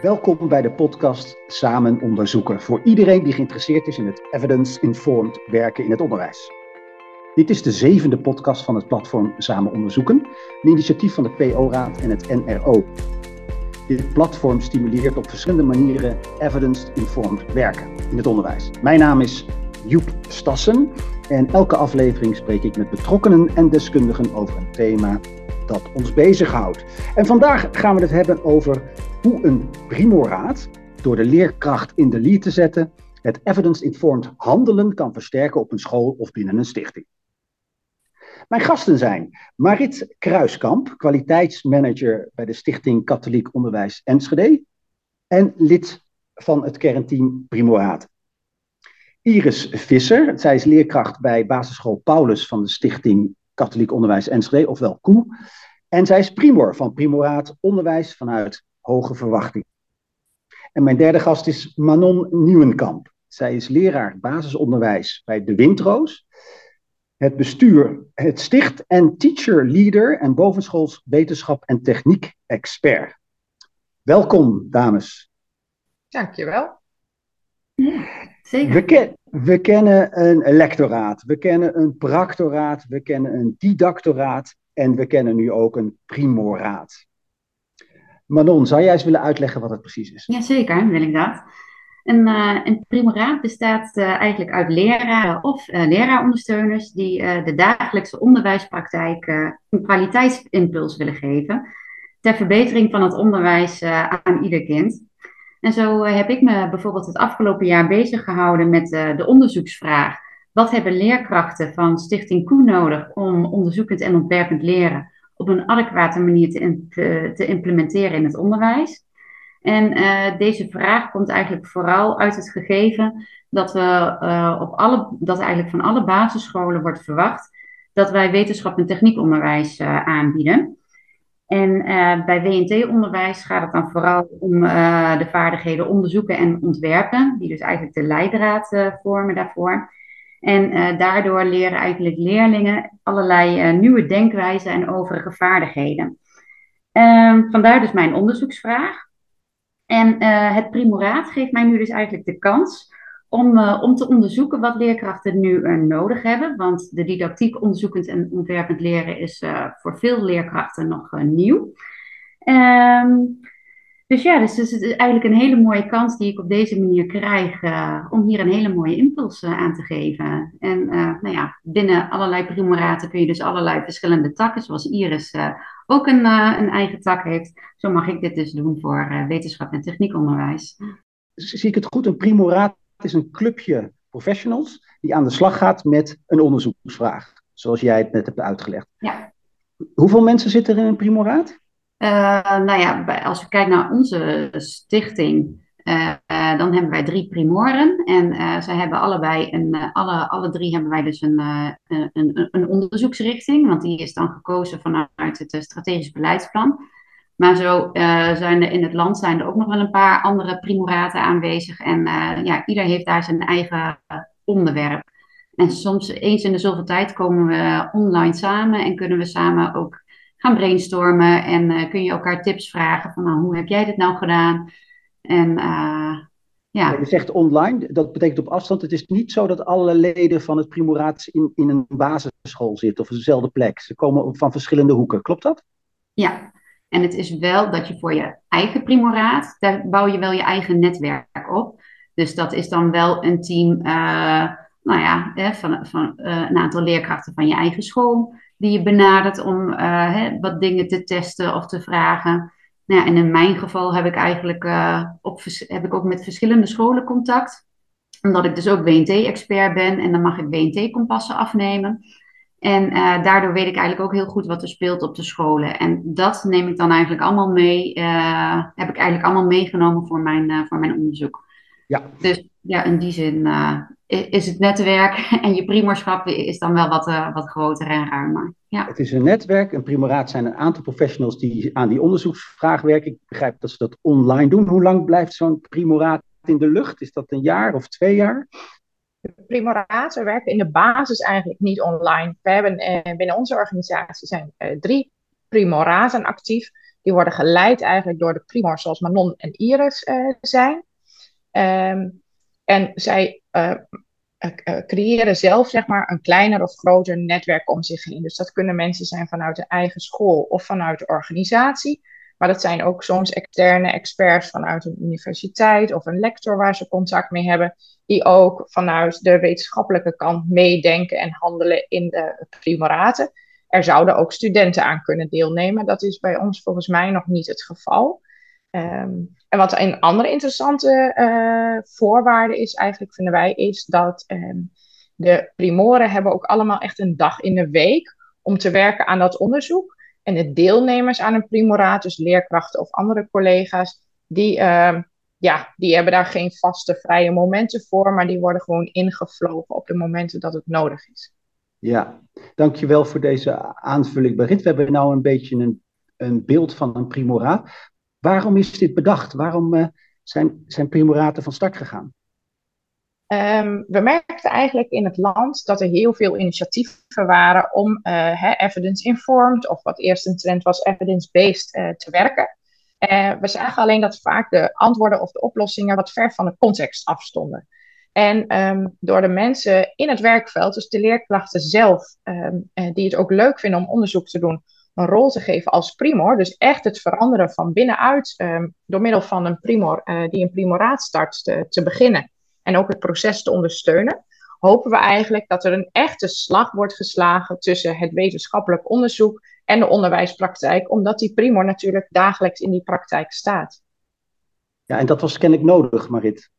Welkom bij de podcast Samen Onderzoeken voor iedereen die geïnteresseerd is in het evidence-informed werken in het onderwijs. Dit is de zevende podcast van het platform Samen Onderzoeken, een initiatief van de PO-raad en het NRO. Dit platform stimuleert op verschillende manieren evidence-informed werken in het onderwijs. Mijn naam is Joep Stassen en elke aflevering spreek ik met betrokkenen en deskundigen over een thema dat ons bezighoudt. En vandaag gaan we het hebben over hoe een primoraad door de leerkracht in de lead te zetten het evidence-informed handelen kan versterken op een school of binnen een stichting. Mijn gasten zijn Marit Kruiskamp, kwaliteitsmanager bij de Stichting Katholiek Onderwijs Enschede en lid van het kernteam Primoraad. Iris Visser, zij is leerkracht bij basisschool Paulus van de Stichting Katholiek Onderwijs Enschede, ofwel KOE. En zij is primor van Primoraad Onderwijs vanuit Hoge Verwachting. En mijn derde gast is Manon Nieuwenkamp. Zij is leraar basisonderwijs bij De Windroos, het bestuur, het sticht en teacher leader en bovenschools wetenschap en techniek expert. Welkom, dames. Dankjewel. Ja, zeker. We, ken, we kennen een lectoraat, we kennen een practoraat, we kennen een didactoraat en we kennen nu ook een primoraat. Manon, zou jij eens willen uitleggen wat het precies is? Jazeker, wil ik dat. Een, uh, een primoraat bestaat uh, eigenlijk uit leraren of uh, leraarondersteuners die de dagelijkse onderwijspraktijk een kwaliteitsimpuls willen geven ter verbetering van het onderwijs aan ieder kind. En zo heb ik me bijvoorbeeld het afgelopen jaar bezig gehouden met de onderzoeksvraag wat hebben leerkrachten van Stichting Koe nodig om onderzoekend en ontwerpend leren op een adequate manier te, te, te implementeren in het onderwijs? En uh, deze vraag komt eigenlijk vooral uit het gegeven dat, we, op alle, dat eigenlijk van alle basisscholen wordt verwacht dat wij wetenschap en techniekonderwijs uh, aanbieden. En bij WNT-onderwijs gaat het dan vooral om de vaardigheden onderzoeken en ontwerpen, die dus eigenlijk de leidraad vormen daarvoor. En daardoor leren eigenlijk leerlingen allerlei nieuwe denkwijzen en overige vaardigheden. Um, vandaar dus mijn onderzoeksvraag. En het primoraat geeft mij nu dus eigenlijk de kans om, om te onderzoeken wat leerkrachten nu nodig hebben. Want de didactiek onderzoekend en ontwerpend leren is voor veel leerkrachten nog nieuw. Um, dus ja, dus, dus het is eigenlijk een hele mooie kans die ik op deze manier krijg uh, om hier een hele mooie impuls uh, aan te geven. En uh, nou ja, binnen allerlei primoraten kun je dus allerlei verschillende takken, zoals Iris ook een, een eigen tak heeft. Zo mag ik dit dus doen voor wetenschap en techniekonderwijs. Zie ik het goed? Een primoraat is een clubje professionals die aan de slag gaat met een onderzoeksvraag, zoals jij het net hebt uitgelegd. Ja. Hoeveel mensen zitten er in een primoraat? Uh, nou ja, als we kijken naar onze stichting, uh, uh, dan hebben wij drie primoren. En zij hebben allebei een, alle, alle drie hebben wij dus een, een, een, onderzoeksrichting, want die is dan gekozen vanuit het strategisch beleidsplan. Maar zo zijn er in het land zijn er ook nog wel een paar andere primoraten aanwezig. En ja, ieder heeft daar zijn eigen onderwerp. En soms eens in de zoveel tijd komen we online samen en kunnen we samen ook gaan brainstormen en uh, kun je elkaar tips vragen van nou, hoe heb jij dit nou gedaan? En ja. Je zegt online, dat betekent op afstand. Het is niet zo dat alle leden van het primoraat in, in een basisschool zitten of op dezelfde plek. Ze komen van verschillende hoeken, klopt dat? Ja, en het is wel dat je voor je eigen primoraat, daar bouw je wel je eigen netwerk op. Dus dat is dan wel een team, uh, nou ja, van, van een aantal leerkrachten van je eigen school die je benadert om uh, hè, wat dingen te testen of te vragen. Nou en in mijn geval heb ik eigenlijk heb ik ook met verschillende scholen contact. Omdat ik dus ook WNT-expert ben en dan mag ik WNT-kompassen afnemen. En uh, daardoor weet ik eigenlijk ook heel goed wat er speelt op de scholen. En dat neem ik dan eigenlijk allemaal mee, heb ik eigenlijk allemaal meegenomen voor mijn, voor mijn onderzoek. Ja. Dus ja, in die zin is het netwerk en je primorschap is dan wel wat, wat groter en ruimer. Ja. Het is een netwerk. Een primoraat zijn een aantal professionals die aan die onderzoeksvraag werken. Ik begrijp dat ze dat online doen. Hoe lang blijft zo'n primoraat in de lucht? Is dat een jaar of twee jaar? De primoraten werken in de basis eigenlijk niet online. We hebben eh, binnen onze organisatie zijn eh, drie primoraten actief. Die worden geleid eigenlijk door de primors zoals Manon en Iris zijn. Ehm, en zij creëren zelf zeg maar, een kleiner of groter netwerk om zich heen. Dus dat kunnen mensen zijn vanuit de eigen school of vanuit de organisatie. Maar dat zijn ook soms externe experts vanuit een universiteit of een lector waar ze contact mee hebben, die ook vanuit de wetenschappelijke kant meedenken en handelen in de primoraten. Er zouden ook studenten aan kunnen deelnemen. Dat is bij ons volgens mij nog niet het geval. Ehm, en wat een andere interessante uh, voorwaarde is, eigenlijk vinden wij, is dat ehm, de primoren hebben ook allemaal echt een dag in de week om te werken aan dat onderzoek. En de deelnemers aan een primoraat, dus leerkrachten of andere collega's, die, uh, ja, die hebben daar geen vaste vrije momenten voor, maar die worden gewoon ingevlogen op de momenten dat het nodig is. Ja, dankjewel voor deze aanvulling, Berit. We hebben nu een beetje een, een beeld van een primoraat. Waarom is dit bedacht? Waarom uh, zijn, zijn primoraten van start gegaan? Um, we merkten eigenlijk in het land dat er heel veel initiatieven waren om uh, evidence-informed, of wat eerst een trend was, evidence-based uh, te werken. Uh, we zagen alleen dat vaak de antwoorden of de oplossingen wat ver van de context afstonden. En um, door de mensen in het werkveld, dus de leerkrachten zelf, um, die het ook leuk vinden om onderzoek te doen, een rol te geven als primor. Dus echt het veranderen van binnenuit door middel van een primor die een primoraat start te, te beginnen en ook het proces te ondersteunen, hopen we eigenlijk dat er een echte slag wordt geslagen tussen het wetenschappelijk onderzoek en de onderwijspraktijk, omdat die primor natuurlijk dagelijks in die praktijk staat. Ja, en dat was kennelijk nodig, Marit.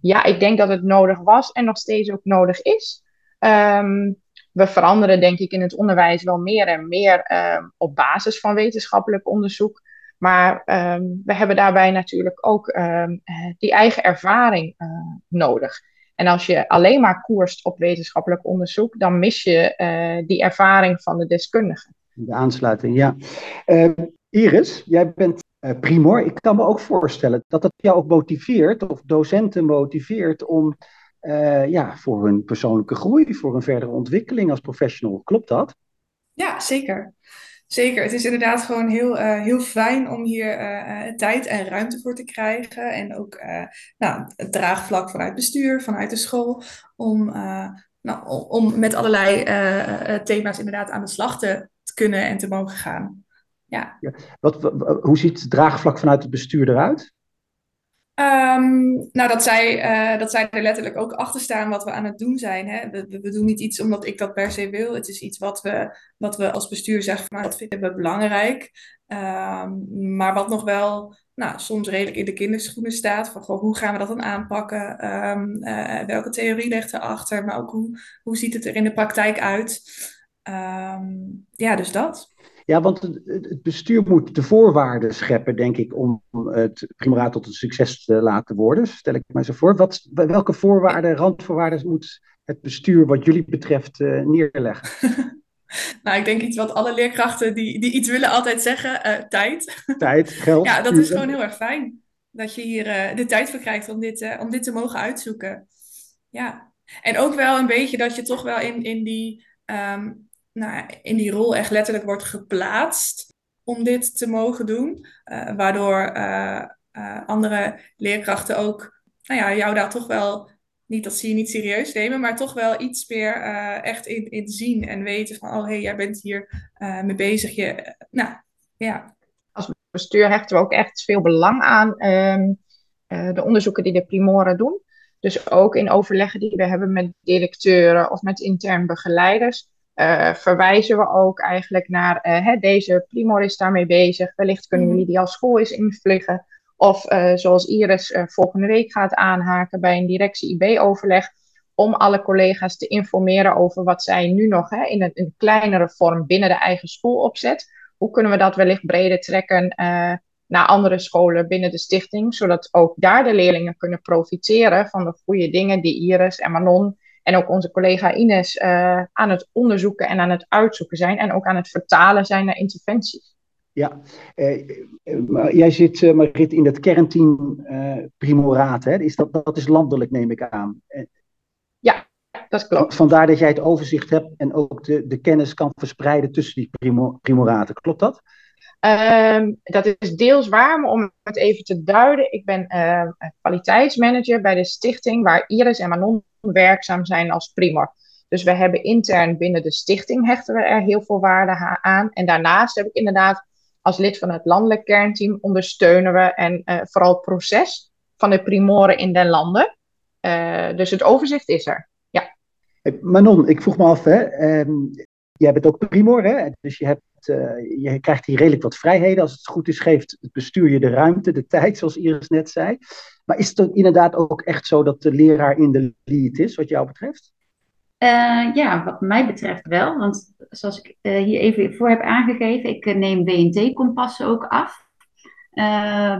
Ja, ik denk dat het nodig was en nog steeds ook nodig is. Um, we veranderen denk ik in het onderwijs wel meer en meer um, op basis van wetenschappelijk onderzoek. Maar um, we hebben daarbij natuurlijk ook um, die eigen ervaring uh, nodig. En als je alleen maar koerst op wetenschappelijk onderzoek, dan mis je uh, die ervaring van de deskundigen. De aansluiting, ja. Uh, Iris, jij bent primor. Ik kan me ook voorstellen dat dat jou ook motiveert, of docenten motiveert om ja, voor hun persoonlijke groei, voor een verdere ontwikkeling als professional. Klopt dat? Ja, zeker. Zeker, het is inderdaad gewoon heel, uh, heel fijn om hier uh, tijd en ruimte voor te krijgen. En ook nou, het draagvlak vanuit bestuur, vanuit de school, om, nou, om met allerlei thema's inderdaad aan de slag te, kunnen en te mogen gaan. Ja. ja. Wat, hoe ziet het draagvlak vanuit het bestuur eruit? Um, nou, dat zij, uh, dat zij er letterlijk ook achter staan wat we aan het doen zijn. Hè? We, we, doen niet iets omdat ik dat per se wil. Het is iets wat we, wat we als bestuur zeggen, maar dat vinden we belangrijk. Um, maar wat nog wel nou, soms redelijk in de kinderschoenen staat. Van hoe gaan we dat dan aanpakken? Um, welke theorie ligt erachter? Maar ook hoe, hoe ziet het er in de praktijk uit? ja, dus dat. Ja, want het bestuur moet de voorwaarden scheppen, denk ik, om het primoraat tot een succes te laten worden. Stel ik mij zo voor. Wat, welke voorwaarden, randvoorwaarden moet het bestuur wat jullie betreft uh, neerleggen? nou, ik denk iets wat alle leerkrachten die, die iets willen altijd zeggen, uh, tijd. Tijd, geld. ja, dat is gewoon heel erg fijn. Dat je hier uh, de tijd voor krijgt om dit, om dit te mogen uitzoeken. Ja, en ook wel een beetje dat je toch wel in, in die... Um, nou, in die rol echt letterlijk wordt geplaatst om dit te mogen doen. Uh, waardoor uh, uh, andere leerkrachten ook nou ja, jou daar toch wel, niet dat ze je niet serieus nemen, maar toch wel iets meer echt in, in zien en weten van, oh hé, hey, jij bent hier mee bezig. Je, nou, ja. Als bestuur hechten we ook echt veel belang aan um, de onderzoeken die de primoren doen. Dus ook in overleggen die we hebben met directeuren of met intern begeleiders uh, verwijzen we ook eigenlijk naar uh, hè, deze Primor is daarmee bezig. Wellicht kunnen mhm. jullie die als school eens invliegen. Of uh, zoals Iris volgende week gaat aanhaken bij een directie-IB-overleg. Om alle collega's te informeren over wat zij nu nog hè, in, een, in, een, kleinere vorm binnen de eigen school opzet. Hoe kunnen we dat wellicht breder trekken naar andere scholen binnen de stichting. Zodat ook daar de leerlingen kunnen profiteren van de goede dingen die Iris en Manon en ook onze collega Ines uh, aan het onderzoeken en aan het uitzoeken zijn en ook aan het vertalen zijn naar interventies. Ja, eh, eh jij zit, Marit, in het kernteam uh, Primoraat. Hè? Is dat, dat is landelijk, neem ik aan. Ja, dat klopt. Vandaar dat jij het overzicht hebt en ook de, de kennis kan verspreiden tussen die primo, Primoraten. Klopt dat? Ehm, dat is deels waar, maar om het even te duiden, ik ben uh, kwaliteitsmanager bij de stichting waar Iris en Manon werkzaam zijn als primor. Dus we hebben intern binnen de stichting hechten we er heel veel waarde aan. En daarnaast heb ik inderdaad als lid van het landelijk kernteam ondersteunen we en uh, vooral het proces van de primoren in den landen. Uh, dus het overzicht is er. Ja. Manon, ik vroeg me af, hè, um, jij bent ook primor, hè? dus je, hebt, je krijgt hier redelijk wat vrijheden. Als het goed is, geeft het bestuur je de ruimte, de tijd, zoals Iris net zei. Maar is het inderdaad ook echt zo dat de leraar in de lead is, wat jou betreft? Uh, ja, wat mij betreft wel. Want zoals ik uh, hier even voor heb aangegeven, ik neem WNT-kompassen ook af.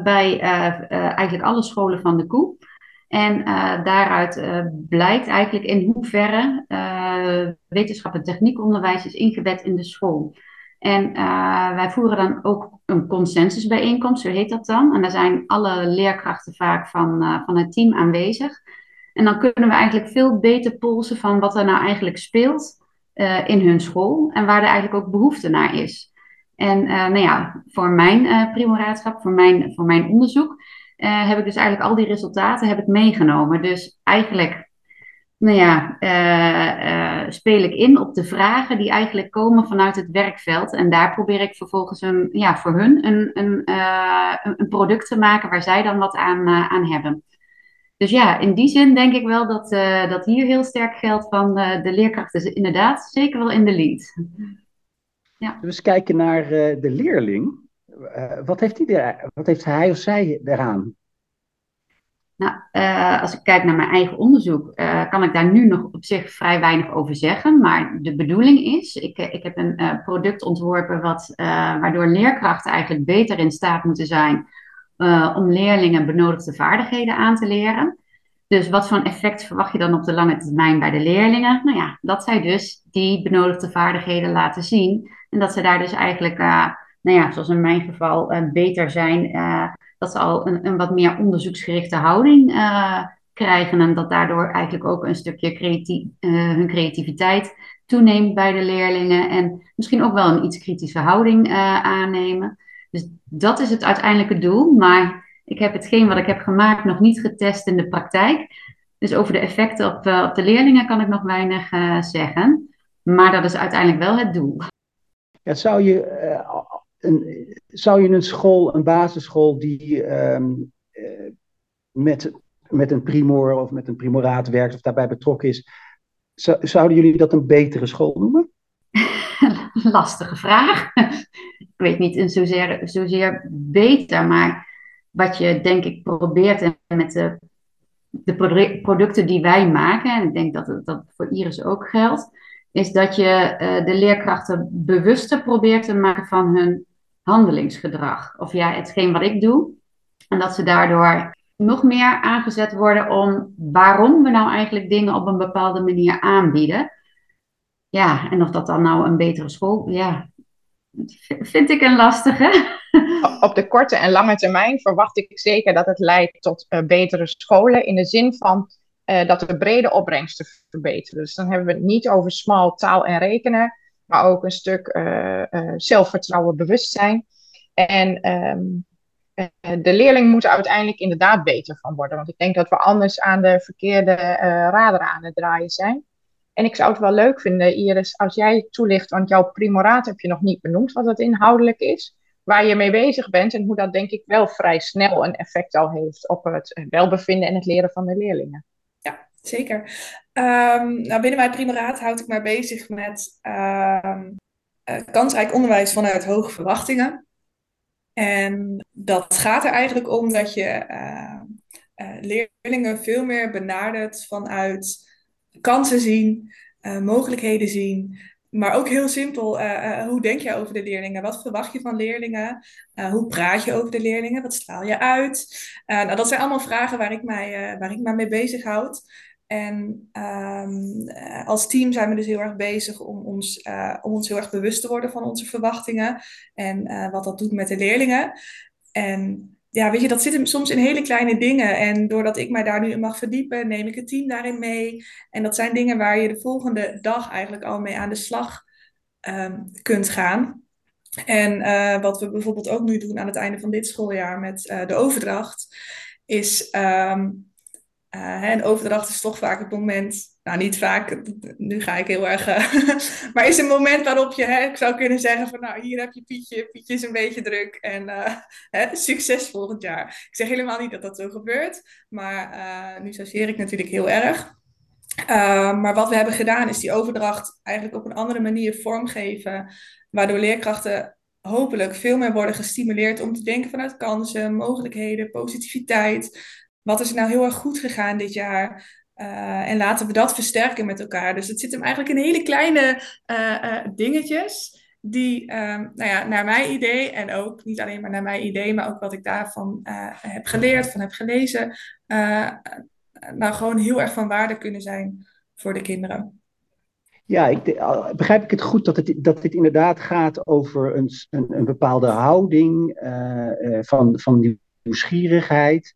Bij eigenlijk alle scholen van de koe. En daaruit blijkt eigenlijk in hoeverre wetenschap en techniekonderwijs is ingebed in de school. En wij voeren dan ook een consensusbijeenkomst, zo heet dat dan. En daar zijn alle leerkrachten vaak van, van het team aanwezig. En dan kunnen we eigenlijk veel beter polsen van wat er nou eigenlijk speelt uh, in hun school en waar er eigenlijk ook behoefte naar is. En nou ja, voor mijn uh, primoraadschap, voor mijn, voor mijn onderzoek, heb ik dus eigenlijk al die resultaten heb ik meegenomen. Dus eigenlijk, nou ja, speel ik in op de vragen die eigenlijk komen vanuit het werkveld. En daar probeer ik vervolgens een, ja, voor hun een, een, een product te maken waar zij dan wat aan, aan hebben. Dus ja, in die zin denk ik wel dat, dat hier heel sterk geldt van de leerkrachten is inderdaad zeker wel in de lead. Ja. Dus kijken naar de leerling. wat, heeft wat heeft hij of zij eraan? Nou, als ik kijk naar mijn eigen onderzoek, kan ik daar nu nog op zich vrij weinig over zeggen. Maar de bedoeling is, ik, ik heb een product ontworpen wat, waardoor leerkrachten eigenlijk beter in staat moeten zijn om leerlingen benodigde vaardigheden aan te leren. Dus wat voor effect verwacht je dan op de lange termijn bij de leerlingen? Nou ja, dat zij dus die benodigde vaardigheden laten zien. En dat ze daar dus eigenlijk, nou ja, zoals in mijn geval, beter zijn. Dat ze al een, een, wat meer onderzoeksgerichte houding krijgen. En dat daardoor eigenlijk ook een stukje creatie, hun creativiteit toeneemt bij de leerlingen. En misschien ook wel een iets kritische houding aannemen. Dus dat is het uiteindelijke doel. Maar ik heb hetgeen wat ik heb gemaakt nog niet getest in de praktijk. Dus over de effecten op, op de leerlingen kan ik nog weinig zeggen. Maar dat is uiteindelijk wel het doel. Ja, zou, je, zou je een school, een basisschool die um, met, met een primor of met een primoraat werkt of daarbij betrokken is, zouden jullie dat een betere school noemen? Lastige vraag ik weet niet in zozeer, zozeer beter, maar wat je denk ik probeert met de, de producten die wij maken, en ik denk dat dat voor Iris ook geldt, is dat je uh, de leerkrachten bewuster probeert te maken van hun handelingsgedrag. Of ja, hetgeen wat ik doe. En dat ze daardoor nog meer aangezet worden om waarom we nou eigenlijk dingen op een bepaalde manier aanbieden. Ja, en of dat dan nou een betere school, ja, vind ik een lastige. Op de korte en lange termijn verwacht ik zeker dat het leidt tot uh, betere scholen. In de zin van uh, dat de brede opbrengsten verbeteren. Dus dan hebben we het niet over smal taal en rekenen. Maar ook een stuk uh, zelfvertrouwen, bewustzijn. En um, de leerling moet er uiteindelijk inderdaad beter van worden. Want ik denk dat we anders aan de verkeerde raderen aan het draaien zijn. En ik zou het wel leuk vinden, Iris, als jij toelicht, want jouw primoraat heb je nog niet benoemd, wat dat inhoudelijk is, waar je mee bezig bent en hoe dat denk ik wel vrij snel een effect al heeft op het welbevinden en het leren van de leerlingen. Ja, zeker. Um, nou, binnen mijn primoraat houd ik me bezig met um, uh, kansrijk onderwijs vanuit hoge verwachtingen. En dat gaat er eigenlijk om dat je uh, uh, leerlingen veel meer benadert vanuit kansen zien, uh, mogelijkheden zien. Maar ook heel simpel, hoe denk je over de leerlingen? Wat verwacht je van leerlingen? hoe praat je over de leerlingen? Wat straal je uit? nou, dat zijn allemaal vragen waar ik mij, waar ik mij mee bezighoud. En um, als team zijn we dus heel erg bezig om ons, om ons heel erg bewust te worden van onze verwachtingen en wat dat doet met de leerlingen. En ja, weet je, dat zit soms in hele kleine dingen. En doordat ik mij daar nu in mag verdiepen, neem ik het team daarin mee. En dat zijn dingen waar je de volgende dag eigenlijk al mee aan de slag um, kunt gaan. En wat we bijvoorbeeld ook nu doen aan het einde van dit schooljaar met de overdracht, is um, uh, en overdracht is toch vaak het moment, nou niet vaak, nu ga ik heel erg, maar is een moment waarop je, hè, ik zou kunnen zeggen van nou hier heb je Pietje, Pietje is een beetje druk en hè, succes volgend jaar. Ik zeg helemaal niet dat dat zo gebeurt, maar nu associeer ik natuurlijk heel erg. Maar wat we hebben gedaan is die overdracht eigenlijk op een andere manier vormgeven, waardoor leerkrachten hopelijk veel meer worden gestimuleerd om te denken vanuit kansen, mogelijkheden, positiviteit. Wat is nou heel erg goed gegaan dit jaar? Uh, en laten we dat versterken met elkaar. Dus het zit hem eigenlijk in hele kleine uh, dingetjes die, nou ja, naar mijn idee en ook niet alleen maar naar mijn idee, maar ook wat ik daarvan heb geleerd, van heb gelezen, nou gewoon heel erg van waarde kunnen zijn voor de kinderen. Ja, ik, begrijp ik het goed dat, het, dat dit inderdaad gaat over een, een, een bepaalde houding van, van nieuwsgierigheid,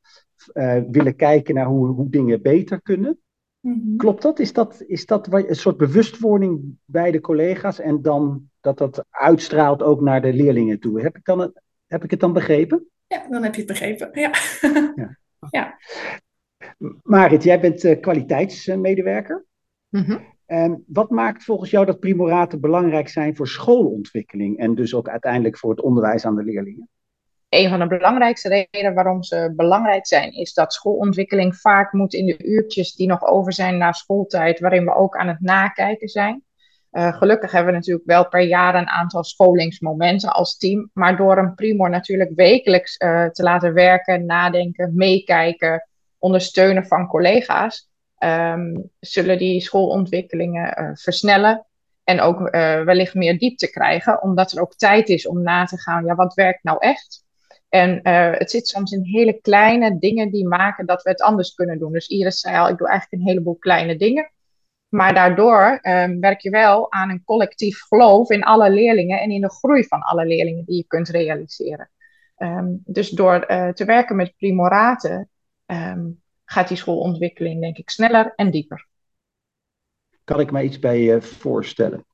uh, willen kijken naar hoe, hoe dingen beter kunnen? Mm-hmm. Klopt dat? Is dat, is dat een soort bewustwording bij de collega's en dan dat dat uitstraalt ook naar de leerlingen toe? Heb ik, dan, heb ik het dan begrepen? Ja, dan heb je het begrepen. Ja. ja. ja. Marit, jij bent uh, kwaliteitsmedewerker. Mm-hmm. wat maakt volgens jou dat primoraten belangrijk zijn voor schoolontwikkeling en dus ook uiteindelijk voor het onderwijs aan de leerlingen? Een van de belangrijkste redenen waarom ze belangrijk zijn, is dat schoolontwikkeling vaak moet in de uurtjes die nog over zijn na schooltijd, waarin we ook aan het nakijken zijn. Uh, gelukkig hebben we natuurlijk wel per jaar een aantal scholingsmomenten als team, maar door een primor natuurlijk wekelijks uh, te laten werken, nadenken, meekijken, ondersteunen van collega's, um, zullen die schoolontwikkelingen uh, versnellen en ook wellicht meer diepte krijgen, omdat er ook tijd is om na te gaan, ja, wat werkt nou echt? En uh, het zit soms in hele kleine dingen die maken dat we het anders kunnen doen. Dus Iris zei al, ik doe eigenlijk een heleboel kleine dingen. Maar daardoor um, werk je wel aan een collectief geloof in alle leerlingen en in de groei van alle leerlingen die je kunt realiseren. Um, dus door uh, te werken met primoraten um, gaat die schoolontwikkeling denk ik sneller en dieper. Kan ik mij iets bij uh, voorstellen?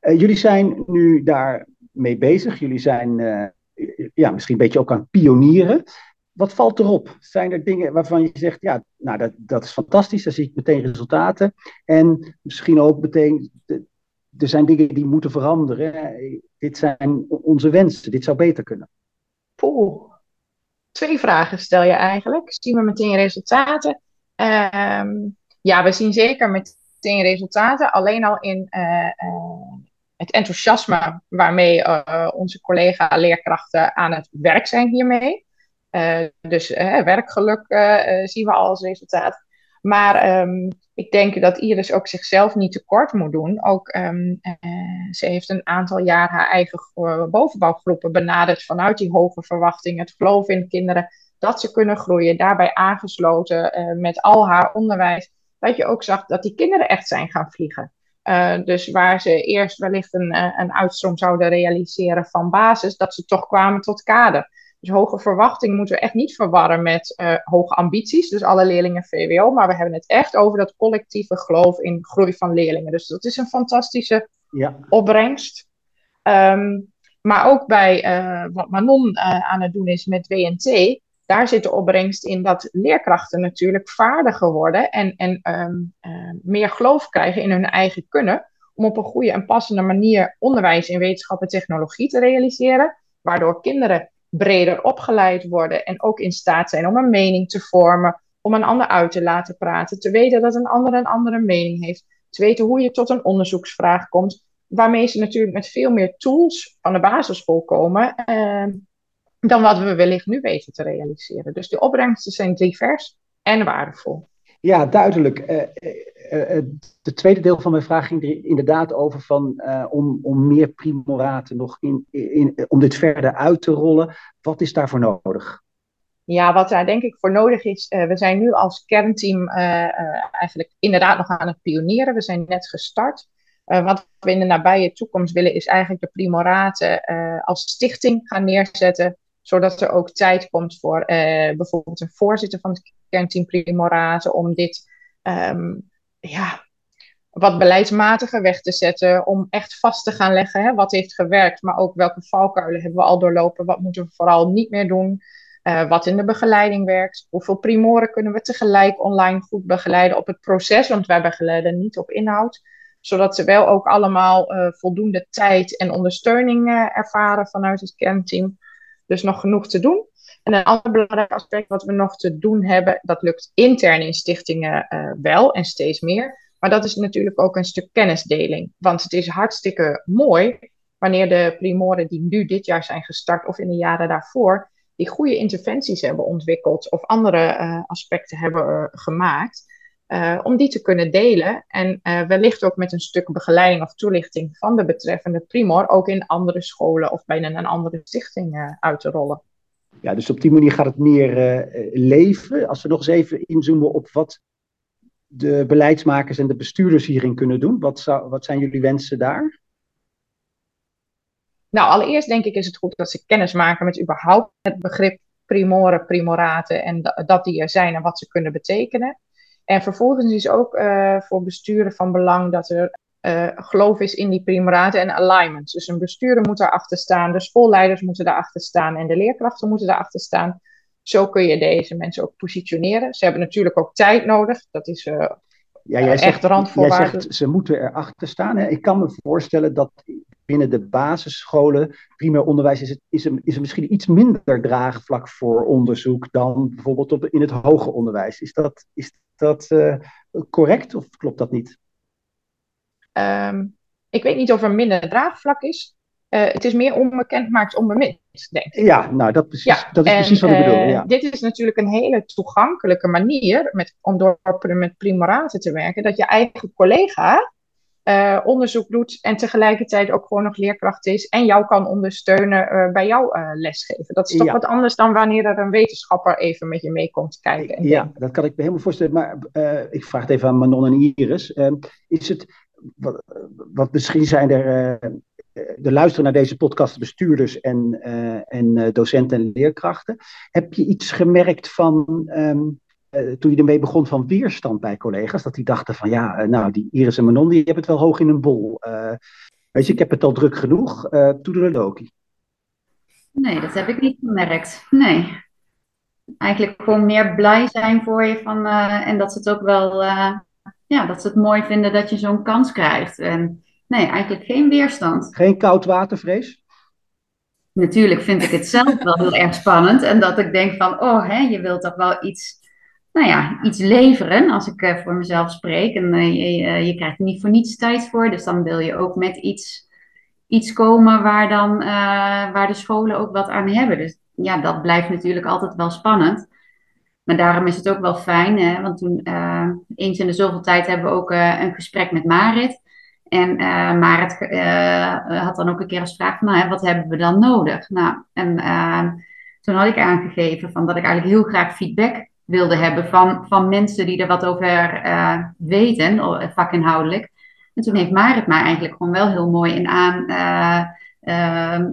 Uh, jullie zijn nu daarmee bezig. Jullie zijn ja, misschien een beetje ook aan pionieren. Wat valt erop? Zijn er dingen waarvan je zegt, ja, nou dat, dat is fantastisch, daar zie ik meteen resultaten. En misschien ook meteen, er zijn dingen die moeten veranderen. Dit zijn onze wensen, dit zou beter kunnen. Poeh twee vragen stel je eigenlijk. Zien we meteen resultaten? Um, ja, we zien zeker meteen resultaten. Alleen al in uh, uh, het enthousiasme waarmee uh, onze collega-leerkrachten aan het werk zijn hiermee. dus werkgeluk zien we al als resultaat. Maar um, ik denk dat Iris ook zichzelf niet tekort moet doen. Ook um, ze heeft een aantal jaar haar eigen bovenbouwgroepen benaderd vanuit die hoge verwachting, het geloof in kinderen, dat ze kunnen groeien. Daarbij aangesloten met al haar onderwijs. Dat je ook zag dat die kinderen echt zijn gaan vliegen. Uh, dus waar ze eerst wellicht een, een uitstroom zouden realiseren van basis, dat ze toch kwamen tot kader. Dus hoge verwachting moeten we echt niet verwarren met uh, hoge ambities. Dus alle leerlingen VWO. Maar we hebben het echt over dat collectieve geloof in groei van leerlingen. Dus dat is een fantastische ja. opbrengst. Um, maar ook bij uh, wat Manon aan het doen is met WNT. Daar zit de opbrengst in dat leerkrachten natuurlijk vaardiger worden. En, en um, meer geloof krijgen in hun eigen kunnen. Om op een goede en passende manier onderwijs in wetenschap en technologie te realiseren. Waardoor kinderen breder opgeleid worden en ook in staat zijn om een mening te vormen, om een ander uit te laten praten, te weten dat een ander een andere mening heeft, te weten hoe je tot een onderzoeksvraag komt, waarmee ze natuurlijk met veel meer tools van de basisschool komen eh, dan wat we wellicht nu weten te realiseren. Dus de opbrengsten zijn divers en waardevol. Ja, duidelijk. Uh, uh, de tweede deel van mijn vraag ging er inderdaad over van, om, om meer primoraten nog in, in, om dit verder uit te rollen. Wat is daarvoor nodig? Ja, wat daar denk ik voor nodig is, we zijn nu als kernteam eigenlijk inderdaad nog aan het pionieren. We zijn net gestart. wat we in de nabije toekomst willen is eigenlijk de primoraten als stichting gaan neerzetten zodat er ook tijd komt voor uh, bijvoorbeeld een voorzitter van het kernteam Primoraten om dit um, ja, wat beleidsmatiger weg te zetten, om echt vast te gaan leggen hè, wat heeft gewerkt, maar ook welke valkuilen hebben we al doorlopen, wat moeten we vooral niet meer doen, uh, wat in de begeleiding werkt, hoeveel primoren kunnen we tegelijk online goed begeleiden op het proces, want wij begeleiden niet op inhoud, zodat ze wel ook allemaal uh, voldoende tijd en ondersteuning ervaren vanuit het kernteam. Dus nog genoeg te doen. En een ander belangrijk aspect wat we nog te doen hebben, dat lukt intern in stichtingen wel en steeds meer. Maar dat is natuurlijk ook een stuk kennisdeling. Want het is hartstikke mooi wanneer de primoren die nu dit jaar zijn gestart of in de jaren daarvoor, die goede interventies hebben ontwikkeld of andere uh, aspecten hebben uh, gemaakt, uh, om die te kunnen delen en wellicht ook met een stuk begeleiding of toelichting van de betreffende primor ook in andere scholen of bijna een andere stichting uit te rollen. Ja, dus op die manier gaat het meer leven. Als we nog eens even inzoomen op wat de beleidsmakers en de bestuurders hierin kunnen doen? Wat, zou, wat zijn jullie wensen daar? Nou, allereerst denk ik is het goed dat ze kennis maken met überhaupt het begrip primoren, primoraten en dat die er zijn en wat ze kunnen betekenen. En vervolgens is ook uh, voor besturen van belang dat er uh, geloof is in die primoraten en alignments. Dus een bestuurder moet daarachter staan, de schoolleiders moeten daarachter staan en de leerkrachten moeten daarachter staan. Zo kun je deze mensen ook positioneren. Ze hebben natuurlijk ook tijd nodig. Dat is uh, ja, jij echt zegt, randvoorwaarde. Jij zegt, ze moeten erachter staan. Hè? Ik kan me voorstellen dat binnen de basisscholen, primair onderwijs, is, het, is, er, is er misschien iets minder draagvlak voor onderzoek dan bijvoorbeeld op, in het hoger onderwijs. Is dat, is dat uh, correct of klopt dat niet? Um, ik weet niet of er minder draagvlak is. Uh, het is meer onbekend maakt onbemind, denk ik. Ja, nou, dat, precies, ja, dat is precies wat ik bedoel. Eh, ja. Dit is natuurlijk een hele toegankelijke manier met, om door met primoraten te werken, dat je eigen collega uh, onderzoek doet en tegelijkertijd ook gewoon nog leerkracht is en jou kan ondersteunen bij jouw lesgeven. Dat is toch wat anders dan wanneer er een wetenschapper even met je mee komt kijken. En ja, dat kan ik me helemaal voorstellen. Maar ik vraag het even aan Manon en Iris. is het, wat, wat misschien zijn er de luisteren naar deze podcast bestuurders en, en docenten en leerkrachten. Heb je iets gemerkt van, um, uh, toen je ermee begon, van weerstand bij collega's? Dat die dachten van, ja, nou, die Iris en Manon, die hebben het wel hoog in een bol. weet je, ik heb het al druk genoeg, uh, Loki. Nee, dat heb ik niet gemerkt. Nee. Eigenlijk gewoon meer blij zijn voor je van, en dat ze het ook wel, ja, dat ze het mooi vinden dat je zo'n kans krijgt. En, Nee, eigenlijk geen weerstand. Geen koudwatervrees? Natuurlijk vind ik het zelf wel heel erg spannend. En dat ik denk van, oh, hè, je wilt toch wel iets, nou ja, iets leveren als ik uh, voor mezelf spreek. En uh, je, uh, je, krijgt er niet voor niets tijd voor. Dus dan wil je ook met iets, iets komen waar, dan, waar de scholen ook wat aan hebben. Dus ja, dat blijft natuurlijk altijd wel spannend. Maar daarom is het ook wel fijn, hè, want toen eens in de zoveel tijd hebben we ook een gesprek met Marit. En, uh, had dan ook een keer als vraag nou, wat hebben we dan nodig? Nou, en toen had ik aangegeven van dat ik eigenlijk heel graag feedback wilde hebben van, van mensen die er wat over weten, vakinhoudelijk. En toen heeft Marit mij eigenlijk gewoon wel heel mooi in aan, ehm,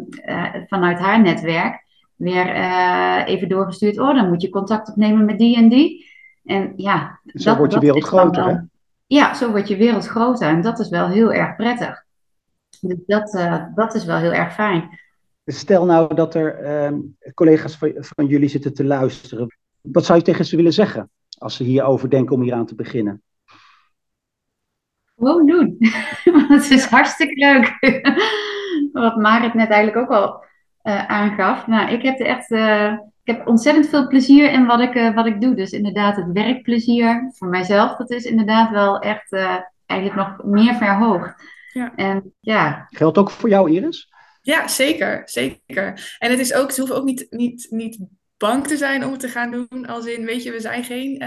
vanuit haar netwerk, weer even doorgestuurd. Oh, dan moet je contact opnemen met die en die. En ja, Zo dat, wordt je wereld groter, hè? Ja, zo wordt je wereld groter en dat is wel heel erg prettig. Dus dat, uh, dat is wel heel erg fijn. Stel nou dat er uh, collega's van, van, jullie zitten te luisteren. Wat zou je tegen ze willen zeggen als ze hierover denken om hier aan te beginnen? Gewoon doen. het is hartstikke leuk. Wat Marit net eigenlijk ook al uh, aangaf. Nou, ik heb er echt uh, ik heb ontzettend veel plezier in wat ik, uh, wat ik doe. Dus inderdaad, het werkplezier voor mijzelf, dat is inderdaad wel echt uh, eigenlijk nog meer verhoogd. Ja. En, ja. Geldt ook voor jou, Iris? Ja, zeker. Zeker. En het is ook, ze hoeven ook niet, niet, niet bang te zijn om het te gaan doen. Als in, weet je, we zijn geen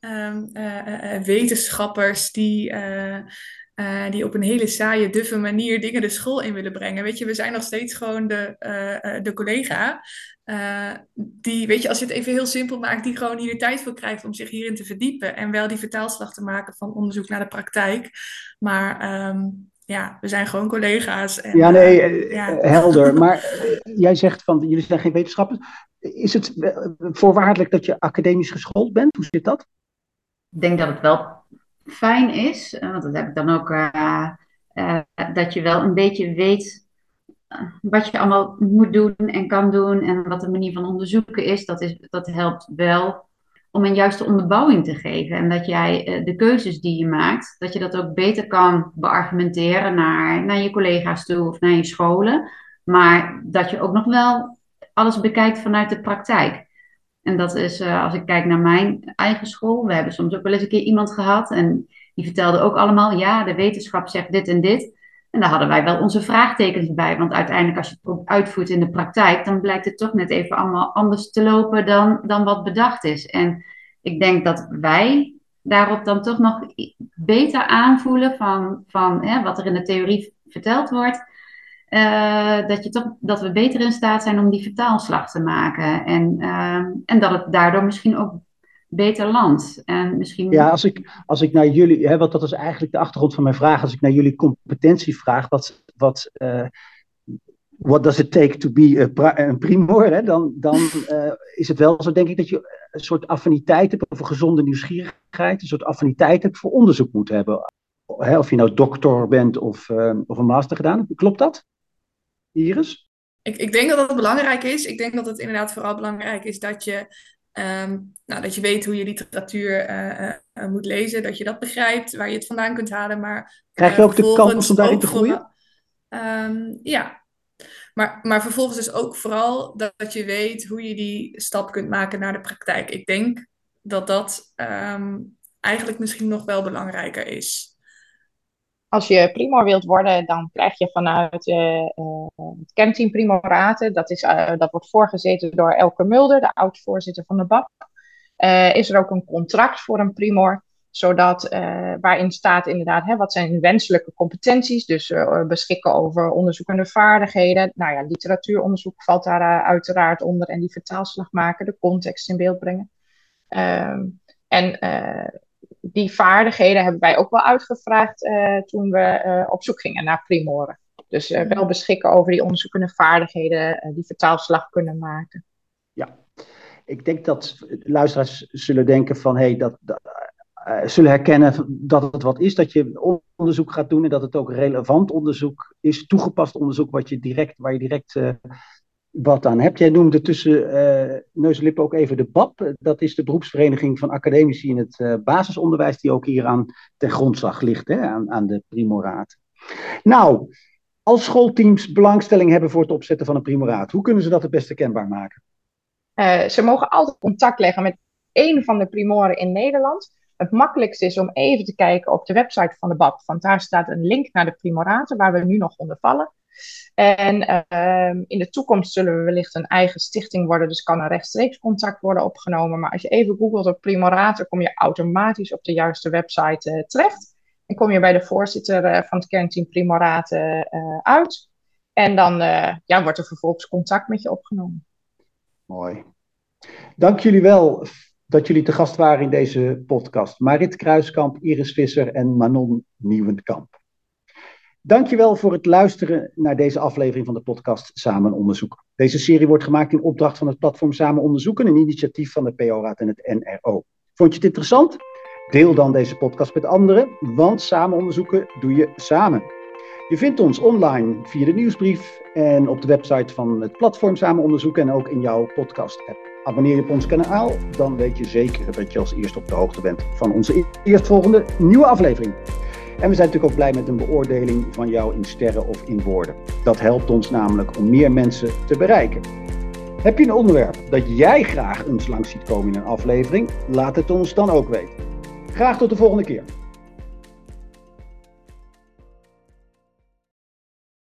uh, wetenschappers die. Die op een hele saaie, duffe manier dingen de school in willen brengen. Weet je, we zijn nog steeds gewoon de, de collega die, weet je, als je het even heel simpel maakt, die gewoon hier de tijd voor krijgt om zich hierin te verdiepen. En wel die vertaalslag te maken van onderzoek naar de praktijk. Maar um, ja, we zijn gewoon collega's. En, ja, nee, uh, ja. helder. Maar jij zegt van, jullie zijn geen wetenschappers. Is het voorwaardelijk dat je academisch geschoold bent? Hoe zit dat? Ik denk dat het wel fijn is, want dat heb ik dan ook, dat je wel een beetje weet wat je allemaal moet doen en kan doen en wat de manier van onderzoeken is, dat, is, dat helpt wel om een juiste onderbouwing te geven. En dat jij eh, de keuzes die je maakt, dat je dat ook beter kan beargumenteren naar, naar je collega's toe of naar je scholen. Maar dat je ook nog wel alles bekijkt vanuit de praktijk. En dat is, uh, als ik kijk naar mijn eigen school, we hebben soms ook wel eens een keer iemand gehad en die vertelde ook allemaal, ja, de wetenschap zegt dit en dit. En daar hadden wij wel onze vraagtekens bij. Want uiteindelijk, als je het uitvoert in de praktijk, dan blijkt het toch net even allemaal anders te lopen dan, dan wat bedacht is. En ik denk dat wij daarop dan toch nog beter aanvoelen van, van hè, wat er in de theorie verteld wordt. Uh, dat, je toch, dat we beter in staat zijn om die vertaalslag te maken. En, uh, en dat het daardoor misschien ook beter land. En misschien... Ja, als ik, als ik naar jullie, hè, want dat is eigenlijk de achtergrond van mijn vraag, als ik naar jullie competentie vraag, wat, wat, uh, what does it take to be een primor, hè, dan, dan uh, is het wel zo, denk ik, dat je een soort affiniteit hebt, of een gezonde nieuwsgierigheid, een soort affiniteit hebt voor onderzoek moet hebben. Hè, of je nou doctor bent of, uh, of een master gedaan. Klopt dat, Iris? Ik, ik denk dat dat belangrijk is. Ik denk dat het inderdaad vooral belangrijk is dat je Um, nou, dat je weet hoe je literatuur uh, uh, moet lezen, dat je dat begrijpt, waar je het vandaan kunt halen. Maar, Krijg je ook de kans om daarin te groeien? Um, ja, maar, maar vervolgens is ook vooral dat, dat, je weet hoe je die stap kunt maken naar de praktijk. Ik denk dat dat um, eigenlijk misschien nog wel belangrijker is als je primor wilt worden, dan krijg je vanuit uh, het kernteam Primoraten, dat, is, uh, dat wordt voorgezeten door Elke Mulder, de oud-voorzitter van de BAP, is er ook een contract voor een primor, zodat, waarin staat inderdaad, hè, wat zijn wenselijke competenties, dus beschikken over onderzoekende vaardigheden, nou ja, literatuuronderzoek valt daar uiteraard onder. En die vertaalslag maken, de context in beeld brengen. Ehm, en die vaardigheden hebben wij ook wel uitgevraagd uh, toen we uh, op zoek gingen naar primoren. Dus uh, wel beschikken over die onderzoekende vaardigheden, die vertaalslag kunnen maken. Ja, ik denk dat luisteraars zullen denken van, hé, hey, dat, dat zullen herkennen dat het wat is, dat je onderzoek gaat doen en dat het ook relevant onderzoek is, toegepast onderzoek wat je direct, waar je direct wat aan hebt. Jij noemde tussen uh, neus en lippen ook even de BAP. Dat is de beroepsvereniging van academici in het uh, basisonderwijs, die ook hier aan ten grondslag ligt, hè, aan, aan de primoraat. Nou, als schoolteams belangstelling hebben voor het opzetten van een primoraat, hoe kunnen ze dat het beste kenbaar maken? Uh, ze mogen altijd contact leggen met één van de primoren in Nederland. Het makkelijkste is om even te kijken op de website van de BAP, want daar staat een link naar de primoraten waar we nu nog onder vallen. En uh, in de toekomst zullen we wellicht een eigen stichting worden, dus kan er rechtstreeks contact worden opgenomen. Maar als je even googelt op Primorator, kom je automatisch op de juiste website uh, terecht. En kom je bij de voorzitter uh, van het kernteam Primoraten uh, uit. En dan ja, wordt er vervolgens contact met je opgenomen. Mooi. Dank jullie wel dat jullie te gast waren in deze podcast. Marit Kruiskamp, Iris Visser en Manon Nieuwenkamp. Dankjewel voor het luisteren naar deze aflevering van de podcast Samen Onderzoeken. Deze serie wordt gemaakt in opdracht van het platform Samen Onderzoeken, een initiatief van de PO-raad en het NRO. Vond je het interessant? Deel dan deze podcast met anderen, want Samen Onderzoeken doe je samen. Je vindt ons online via de nieuwsbrief en op de website van het platform Samen Onderzoeken en ook in jouw podcast-app. Abonneer je op ons kanaal, dan weet je zeker dat je als eerste op de hoogte bent van onze eerstvolgende nieuwe aflevering. En we zijn natuurlijk ook blij met een beoordeling van jou in sterren of in woorden. Dat helpt ons namelijk om meer mensen te bereiken. Heb je een onderwerp dat jij graag eens langs ziet komen in een aflevering? Laat het ons dan ook weten. Graag tot de volgende keer.